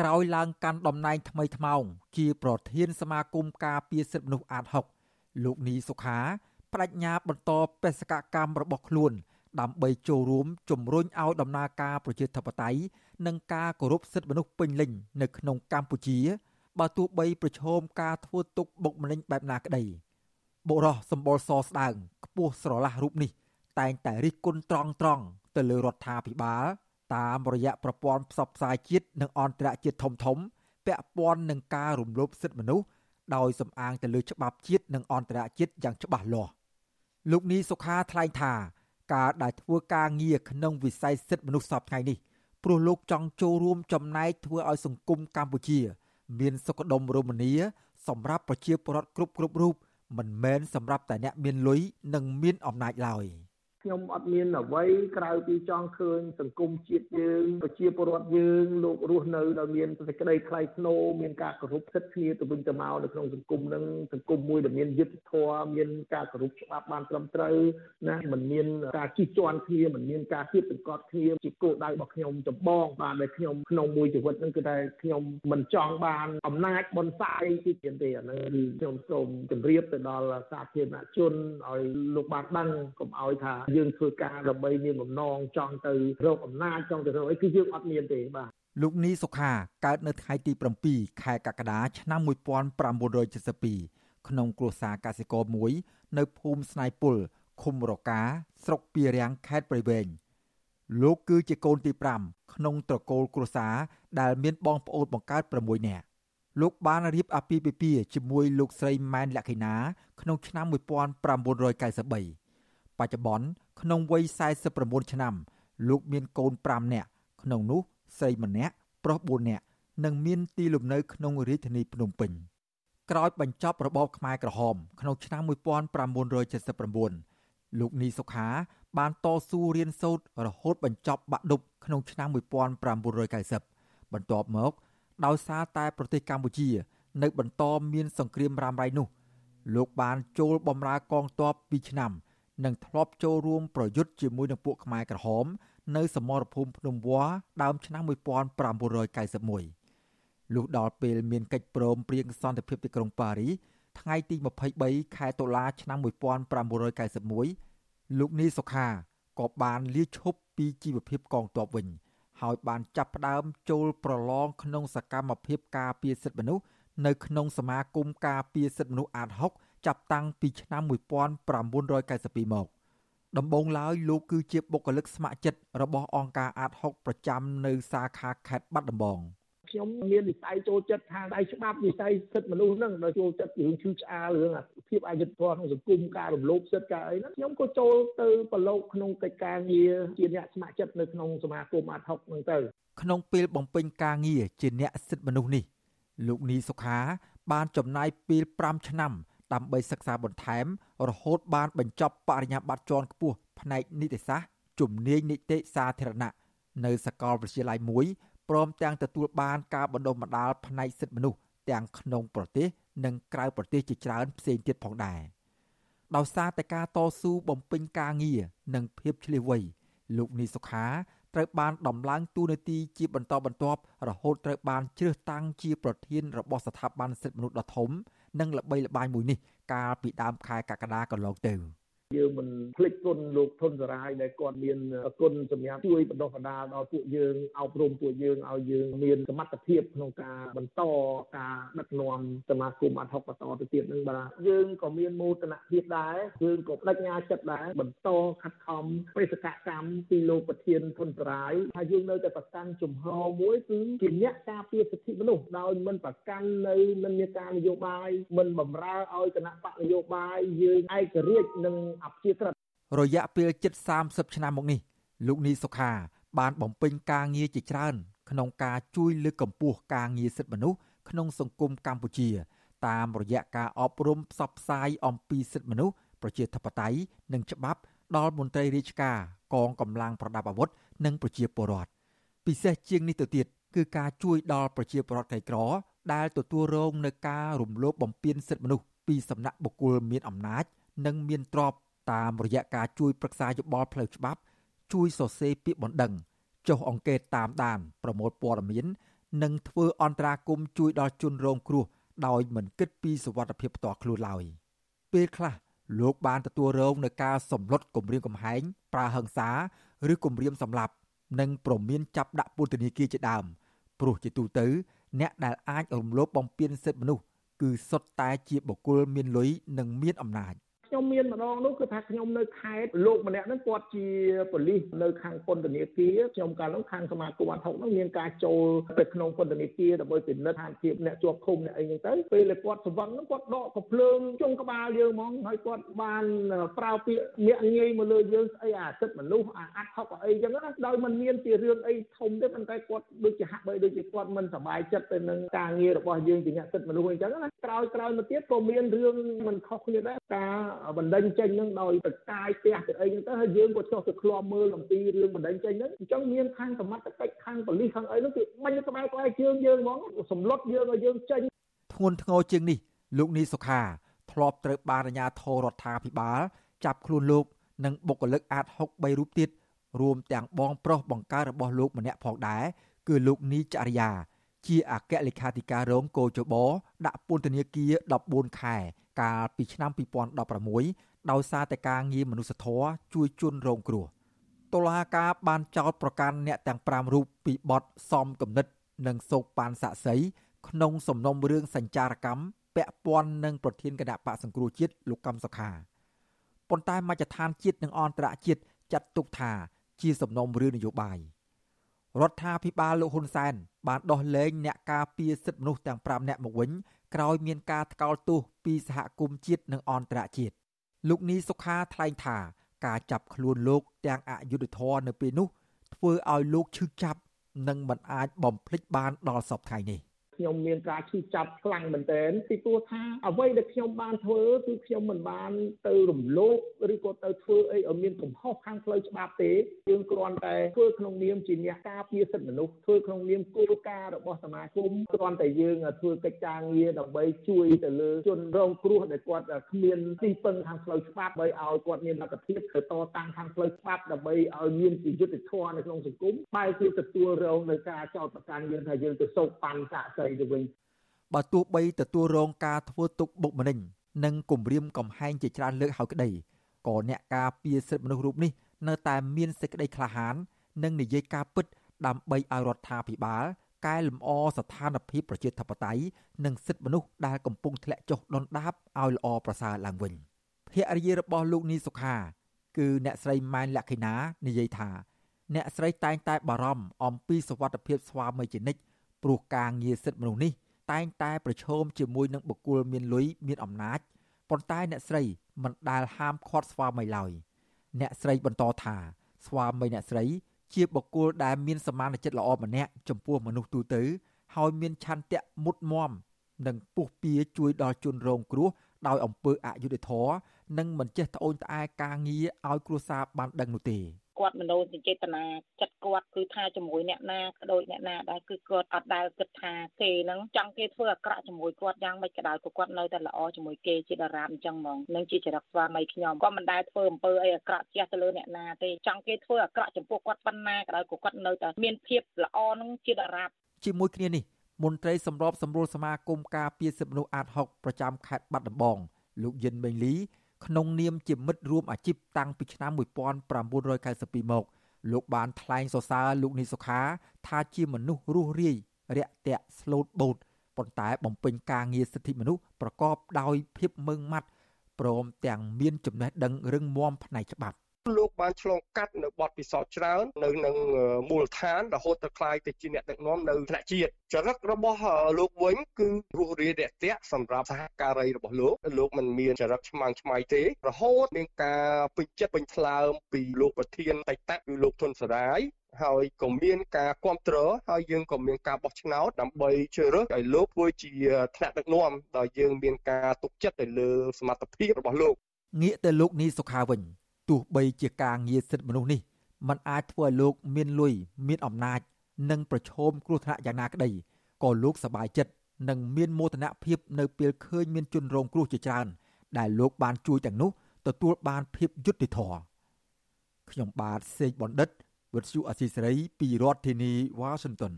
ក្រោយឡើងកាន់តំណែងថ្មីថ្មោងជាប្រធានសមាគមការពារសិទ្ធិមនុស្សអាត6លោកនីសុខាបដិញ្ញាបន្តបេសកកម្មរបស់ខ្លួន ដើម្បីចូលរួមជំរុញឲ្យដំណើរការប្រជាធិបតេយ្យនិងការគោរពសិទ្ធិមនុស្សពេញលេញនៅក្នុងកម្ពុជាបើទោះបីប្រឈមការធ្វើទុកបុកម្នេញបែបណាក្តីបុរសសម្បល់សស្ដើងខ្ពស់ស្រឡះរូបនេះ តែងតែរិះគន់ត្រង់ត្រង់ទៅលើរដ្ឋាភិបាល តាមរយៈប្រព័ន្ធផ្សព្វផ្សាយជាតិនិងអន្តរជាតិធំធំ ពាក់ព័ន្ធនឹងការរំលោភសិទ្ធិមនុស្សដោយសំអាងទៅលើច្បាប់ជាតិនិងអន្តរជាតិយ៉ាងច្បាស់លាស់លោកនីសុខាថ្លែងថាការដែលធ្វើការងារក្នុងវិស័យសិទ្ធិមនុស្សសពថ្ងៃនេះព្រោះលោកចង់ចូលរួមចំណែកធ្វើឲ្យសង្គមកម្ពុជា មានសុខដុមរមនាសម្រាប់ប្រជាពលរដ្ឋគ្រប់គ្រប់រូបមិនមែនសម្រាប់តែអ្នកមានលុយនិងមានអំណាចឡើយ។ ខ្ញុំអត់មានអ្វីក្រៅពីចង់ឃើញសង្គមជាតិយើងប្រជាពលរដ្ឋយើងលោករស់នៅដោយមានសេចក្តីថ្លៃថ្នូរមានការគោរពសិទ្ធិគ្នាទៅវិញទៅមកនៅក្នុងសង្គមនឹងសង្គមមួយដែលមានយុត្តិធម៌មានការគោរពច្បាប់បានត្រឹមត្រូវណាមិនមានការជិះជាន់គ្នាមិនមានការគៀបសង្កត់គ្នាជាគោលដៅរបស់ខ្ញុំចម្បងបានដែលខ្ញុំក្នុងមួយជីវិតនឹងគឺតែខ្ញុំមិនចង់បានអំណាចបនសាយទីទៀតទេអានឹងគឺខ្ញុំសូមជម្រាបទៅដល់សាធារណជនឲ្យលោកបានដឹងកុំឲ្យថាយើងធ្វើការដើម្បីមានបំណងចង់ទៅរកអំណាចចង់ទៅរកអីគឺយើងអត់មានទេបាទលោកនីសុខាកើតនៅថ្ងៃទី7ខែកក្កដាឆ្នាំ1972ក្នុងគ្រួសារកសិករមួយ នៅភូមិស្នៃពុលឃុំរកា ស្រុកពីរាំងខេត្តព្រៃវែងលោកគឺជាកូនទី5ក្នុងត្រកូលគ្រួសារដែលមានបងប្អូនបង្កើត6នាក់លោកបានរៀបអាពាហ៍ពិពាហ៍ជាមួយលោកស្រីម៉ែនលក្ខិណា ក្នុងឆ្នាំ1993 បច្ចុប្បន្នក្នុងវ័យ49ឆ្នាំ លោកមានកូន5នាក់ក្នុងនោះស្រីម្នាក់ប្រុស4នាក់និងមានទីលំនៅក្នុងរាជធានីភ្នំពេញក្រោយបញ្ចប់របបខ្មែរក្រហម ក្នុងឆ្នាំ1979លោកនីសុខា បានតស៊ូរៀនសូត្ររហូតបញ្ចប់បាក់ឌុបក្នុងឆ្នាំ1990បន្ទាប់មកដោយសារតែប្រទេសកម្ពុជា នៅបន្តមានសង្គ្រាមរ៉ាំរ៉ៃនោះ លោកបានចូលបម្រើកងទ័ព2ឆ្នាំ និងធ្លាប់ចូលរួមប្រយុទ្ធជាមួយនឹងពួកខ្មែរក្រហម នៅសមរភូមិភ្នំវល្លិដើមឆ្នាំ1991លុះដល់ពេលមានកិច្ចព្រមព្រៀងសន្តិភាពទីក្រុងប៉ារីសថ្ងៃទី23ខែតុលាឆ្នាំ1991លោកនីសុខាក៏បានលាឈប់ពីជីវភាពកងទ័ពវិញ ហើយបានចាប់ផ្ដើមចូលប្រឡងក្នុងសកម្មភាពការពារសិទ្ធិមនុស្សនៅក្នុងសមាគមការពារសិទ្ធិមនុស្សអាត60 ចាប់តាំងពីឆ្នាំ1992មកដំបូងឡើយលោកគឺជាបុគ្គលិកស្ម័គ្រចិត្តរបស់អង្គការអាត6ប្រចាំនៅសាខាខេត្តបាត់ដំបងខ្ញុំមាននិស័យចូលចិត្តខាងដៃច្បាប់និស័យសិទ្ធិមនុស្សហ្នឹងដល់ចូលចិត្តរឿងឈឺឆ្អាលរឿងភាពអយុត្តិធម៌ក្នុងសង្គមការរំលោភសិទ្ធិការអីហ្នឹងខ្ញុំក៏ចូលទៅប្រឡូកក្នុងកិច្ចការងារជាអ្នកស្ម័គ្រចិត្តនៅក្នុងសមាគមអាត6ហ្នឹងទៅក្នុងពេលបំពេញការងារជាអ្នកសិទ្ធិមនុស្សនេះលោកនីសុខាបានចំណាយពេល5ឆ្នាំ ដើម្បីសិក្សាបន្ថែម រហូតបានបញ្ចប់បរិញ្ញាបត្រជាន់ខ្ពស់ផ្នែកនីតិសាស្ត្រជំនាញនីតិសាធារណៈនៅសាកលវិទ្យាល័យមួយព្រមទាំងទទួលបានការបណ្ដុះបណ្ដាលផ្នែកសិទ្ធិមនុស្សទាំងក្នុងប្រទេសនិងក្រៅប្រទេសជាច្រើនផ្សេងទៀតផងដែរដោយសារតែការតស៊ូបំពេញការងារនិងភាពឆ្លៀសវៃលោកនីសុខា ត្រូវបានដំឡើងតួនាទីជាបន្តបន្ទាប់រហូតត្រូវបានជ្រើសតាំងជាប្រធានរបស់ស្ថាប័នសិទ្ធិមនុស្សដ៏ធំ និងល្បីល្បាញមួយនេះកាលពីដើមខែកក្កដាកន្លងទៅ។ យើងមិនភ្លេចគុណលោកធនសរាយដែលគាត់មានគុណសម្រាប់ជួយបណ្ដុះបណ្ដាលដល់ពួកយើងអប់រំពួកយើងឲ្យយើងមានសមត្ថភាពក្នុងការបន្តការដឹកនាំសមាគមអធិបតទៅទៀតនឹងបាទយើងក៏មានមោទនភាពដែរយើងក៏បដិញ្ញាចិត្តដែរបន្តខិតខំបេសកកម្មពីលោកប្រធានធនសរាយថាយើងនៅតែប្រកាន់ជំហរមួយគឺជាអ្នកការពារសិទ្ធិមនុស្សដោយមិនប្រកាន់នៅនិន្នាការនយោបាយមិនបំរើឲ្យគណៈបកនយោបាយយើងឯករាជ្យនឹងអព្យាក្រឹតរយៈពេលជិត30ឆ្នាំមកនេះលោកនីសុខាបានបំពេញការងារជាច្រើន ក្នុងការជួយលើកកម្ពស់ការងារសិទ្ធិមនុស្សក្នុងសង្គមកម្ពុជា តាមរយៈការអប់រំផ្សព្វផ្សាយអំពីសិទ្ធិមនុស្សប្រជាធិបតេយ្យនិងច្បាប់ដល់មន្ត្រីរាជការកងកម្លាំងប្រដាប់អាវុធនិងប្រជាពលរដ្ឋពិសេសជាងនេះទៅទៀតគឺការជួយដល់ប្រជាពលរដ្ឋក្រីក្រ ដែលទទួលរងនឹងការរំលោភបំពានសិទ្ធិមនុស្សពីសំណាក់បុគ្គលមានអំណាច និងមានទ្រព្យ តាមរយៈការជួយប្រឹក្សាយោបល់ផ្លូវច្បាប់ ជួយសរសេរពាក្យបណ្ដឹងចុះអង្កេតតាមដានប្រមូលព័ត៌មាន និងធ្វើអន្តរាគមជួយដល់ជនរងគ្រោះដោយមិនគិតពីសុវត្ថិភាពផ្ទាល់ខ្លួនឡើយពេលខ្លះលោកបានទទួលរងនឹងការសម្លុតគំរាមកំហែងប្រើហិង្សាឬគំរាមសម្លាប់ និងប្រមានចាប់ដាក់ពន្ធនាគារជាដើមព្រោះជាទូទៅ អ្នកដែលអាចរំលោភបំពានសិទ្ធិមនុស្សគឺសុទ្ធតែជាបុគ្គលមានលុយនិងមានអំណាច។ ខ្ញុំមានម្ដងនោះគឺថាខ្ញុំនៅខេត្តលោកម្នាក់ហ្នឹងគាត់ជាប៉ូលីសនៅខាងពន្ធនាគារខ្ញុំកាលនោះខាងសមាគមអាត់ហុកហ្នឹងមានការចូលទៅក្នុងពន្ធនាគារដើម្បីពិនិត្យស្ថានភាពអ្នកជាប់ឃុំអ្នកអីហ្នឹងទៅពេលគាត់ស្វឹងហ្នឹងគាត់ដកកំភ្លើងជុំក្បាលយើងហ្មងហើយគាត់បានប្រើពាក្យញាក់ងាយមកលើយើងស្អីអាសិទ្ធិមនុស្សអាអាត់ហុកអីចឹងណាដោយมันមានជារឿងអីធំទេប៉ុន្តែគាត់ដូចជាហាក់បីដូចជាគាត់មិនសប្បាយចិត្តទៅនឹងការងាររបស់យើងជាអ្នកសិទ្ធិមនុស្សអីចឹងណាក្រោយក្រោយមកទៀតក៏មានរឿងមិនខុសគ្នាដែរការបណ្ដឹងចេញនឹងដោយតកាយផ្ទះទៅអីហ្នឹងទៅហើយយើងក៏ចុះទៅឃ្លាំមើលអំពីរឿងបណ្ដឹងចេញហ្នឹងអញ្ចឹងមានខាងសមត្ថកិច្ចខាងប៉ូលីសខាងអីហ្នឹងគឺបាញ់ក្បែរក្បែរជើងយើងហ្មងសម្លុតយើងឲ្យយើងចេញធ្ងន់ធ្ងរជាងនេះលោកនីសុខាធ្លាប់ត្រូវបានអាជ្ញាធររដ្ឋាភិបាលចាប់ខ្លួនលោកនិងបុគ្គលិកអាត6 3រូបទៀតរួមទាំងបងប្រុសបង្ការរបស់លោកម្នាក់ផងដែរគឺលោកនីចរិយាជាអគ្គលេខាធិការរងកោជបដាក់ពន្ធនាគារ14ខែ កាលពីឆ្នាំ2016ដោយសារតែការងារមនុស្សធម៌ជួយជនរងគ្រោះតុលាការបានចោទប្រកាន់អ្នកទាំង5រូបពីបទសំគំនិត និងសោកប៉ាន់សាក់សីក្នុងសំណុំរឿងសញ្ចារកម្មពាក់ព័ន្ធនឹងប្រធានគណៈបកសង្គ្រោះជាតិលោកកំសុខាប៉ុន្តែមជ្ឈដ្ឋានជាតិនិងអន្តរជាតិចាត់ទុកថាជាសំណុំរឿងនយោបាយ រដ្ឋាភិបាលលោកហ៊ុនសែនបានដោះលែងអ្នកការពារសិទ្ធិមនុស្សទាំង5នាក់មកវិញក្រោយមានការថ្កោលទោសពីសហគមន៍ជាតិនិងអន្តរជាតិលោកនីសុខាថ្លែងថាការចាប់ខ្លួនលោកទាំងអយុធធរនៅពេលនោះធ្វើឲ្យលោកឈឺចាប់និងមិនអាចបំភ្លេចបានដល់សពថ្ងៃនេះ ខ្ញុំមានការឈឺចាប់ខ្លាំងមែនទែនពីព្រោះថាអ្វីដែលខ្ញុំបានធ្វើគឺខ្ញុំមិនបានទៅរំលោភឬក៏ទៅធ្វើអីឲ្យមានកំហុសខាងផ្លូវច្បាប់ទេយើងគ្រាន់តែធ្វើក្នុងនាមជាអ្នកការពារសិទ្ធិមនុស្សធ្វើក្នុងនាមគោលការណ៍របស់សមាគមគ្រាន់តែយើងធ្វើកិច្ចការងារដើម្បីជួយទៅលើជនរងគ្រោះដែលគាត់គ្មានទីពឹងខាងផ្លូវច្បាប់ដើម្បីឲ្យគាត់មានលទ្ធភាពទៅតតាំងខាងផ្លូវច្បាប់ដើម្បីឲ្យមានជាយុត្តិធម៌នៅក្នុងសង្គមបែរជាទទួលរងនៅការចោទប្រកាន់យើងថាយើងទៅសោកប៉ាន់សាក់សីទៅវិញបើទោះបីទទួលរងការធ្វើទុកបុកម្នេញនិងគំរាមកំហែងជាច្រើនលើកហើយក្តីក៏អ្នកការពារសិទ្ធិមនុស្សរូបនេះនៅតែមានសេចក្តីក្លាហាន និងនិយាយការពិត ដើម្បីឲ្យរដ្ឋាភិបាលកែលម្អស្ថានភាពប្រជាធិបតេយ្យនិងសិទ្ធិមនុស្សដែលកំពុងធ្លាក់ចុះដុនដាបឲ្យល្អប្រសើរឡើងវិញភរិយារបស់លោកនីសុខាគឺអ្នកស្រីម៉ែនលក្ខិណានិយាយថា អ្នកស្រីតែងតែបារម្ភអំពីសុវត្ថិភាពស្វាមីជានិច្ច ព្រោះការងារសិទ្ធិមនុស្សនេះតែងតែប្រឈមជាមួយនឹងបុគ្គលមានលុយមានអំណាចប៉ុន្តែអ្នកស្រីមិនដែលហាមឃាត់ស្វាមីឡើយអ្នកស្រីបន្តថាស្វាមីអ្នកស្រីជាបុគ្គលដែលមានសមានចិត្តល្អម្នាក់ចំពោះមនុស្សទូទៅ ហើយមានឆន្ទៈមុតមមនិងពុះពៀជួយដល់ជនរងគ្រោះដោយអំពើអយុត្តិធម៌និងមិនចេះត្អូញត្អែការងារឲ្យគ្រួសារបានដឹងនោះទេ គាត់មនោសញ្ចេតនាចិត្តគាត់គឺថាជាមួយអ្នកណាក៏ដូចអ្នកណាដែរគឺគាត់អត់ដែលគិតថាគេហ្នឹងចង់គេធ្វើអាក្រក់ជាមួយគាត់យ៉ាងម៉េចក៏ដោយក៏គាត់នៅតែល្អជាមួយគេជាតារាមអញ្ចឹងហ្មងនឹងជាចរិតស្វាមីខ្ញុំគាត់មិនដែលធ្វើអំពើអីអាក្រក់ជះទៅលើអ្នកណាទេចង់គេធ្វើអាក្រក់ចំពោះគាត់ប៉ុណ្ណាក៏ដោយក៏គាត់នៅតែមានភាពល្អនឹងជាតារាជាមួយគ្នានេះមន្ត្រីសម្របសម្រួលសមាគមការពារសិទ្ធិមនុស្សអាត6ប្រចាំខេត្តបាត់ដំបងលោកយិនមេងលី ក្នុងនាមជាមិត្តរួមអាជីពតាំងពីឆ្នាំ1992មកលោកបានថ្លែងសរសើរលោកនីសុខា ថាជាមនុស្សរស់រាយរាក់ទាក់ស្លូតបូតប៉ុន្តែបំពេញការងារសិទ្ធិមនុស្សប្រកបដោយភាពម៉ឺងម៉ាត់ព្រមទាំងមានចំណេះដឹងរឹងមាំផ្នែកច្បាប់ លោកបានឆ្លងកាត់នៅបទពិសោធន៍ច្រើននៅនឹងមូលដ្ឋានរហូតទៅក្លាយទៅជាអ្នកដឹកនាំនៅថ្នាក់ជាតិចរិតរបស់លោកវិញគឺរស់រាយរាក់ទាក់សម្រាប់សហការីរបស់លោកលោកមិនមានចរិតឆ្មាំងឆ្មៃទេរហូតមានការពេញចិត្តពេញថ្លើមពីលោកប្រធានតៃតៈគឺលោកធុនសរាយហើយក៏មានការគ្រប់គ្រងហើយយើងក៏មានការបោះឆ្នោតដើម្បីជ្រើសរើសឲ្យលោកធ្វើជាថ្នាក់ដឹកនាំដោយយើងមានការទុកចិត្តទៅលើសមត្ថភាពរបស់លោកងាកទៅលោកនីសុខាវិញ ទោះបីជាការងារសិទ្ធិមនុស្សនេះมันអាចធ្វើឲ្យលោកមានលុយមានអំណាច និងប្រឈមគ្រោះថ្នាក់យ៉ាងណាក្តីក៏លោកសប្បាយចិត្តនិងមានមោទនភាពនៅពេលឃើញមានជនរងគ្រោះជាច្រើន ដែលលោកបានជួយទាំងនោះទទួលបានភាពយុត្តិធម៌ខ្ញុំបាទសេកបណ្ឌិតវិទ្យុអសីសេរីពីរដ្ឋធានីវ៉ាស៊ីនតោន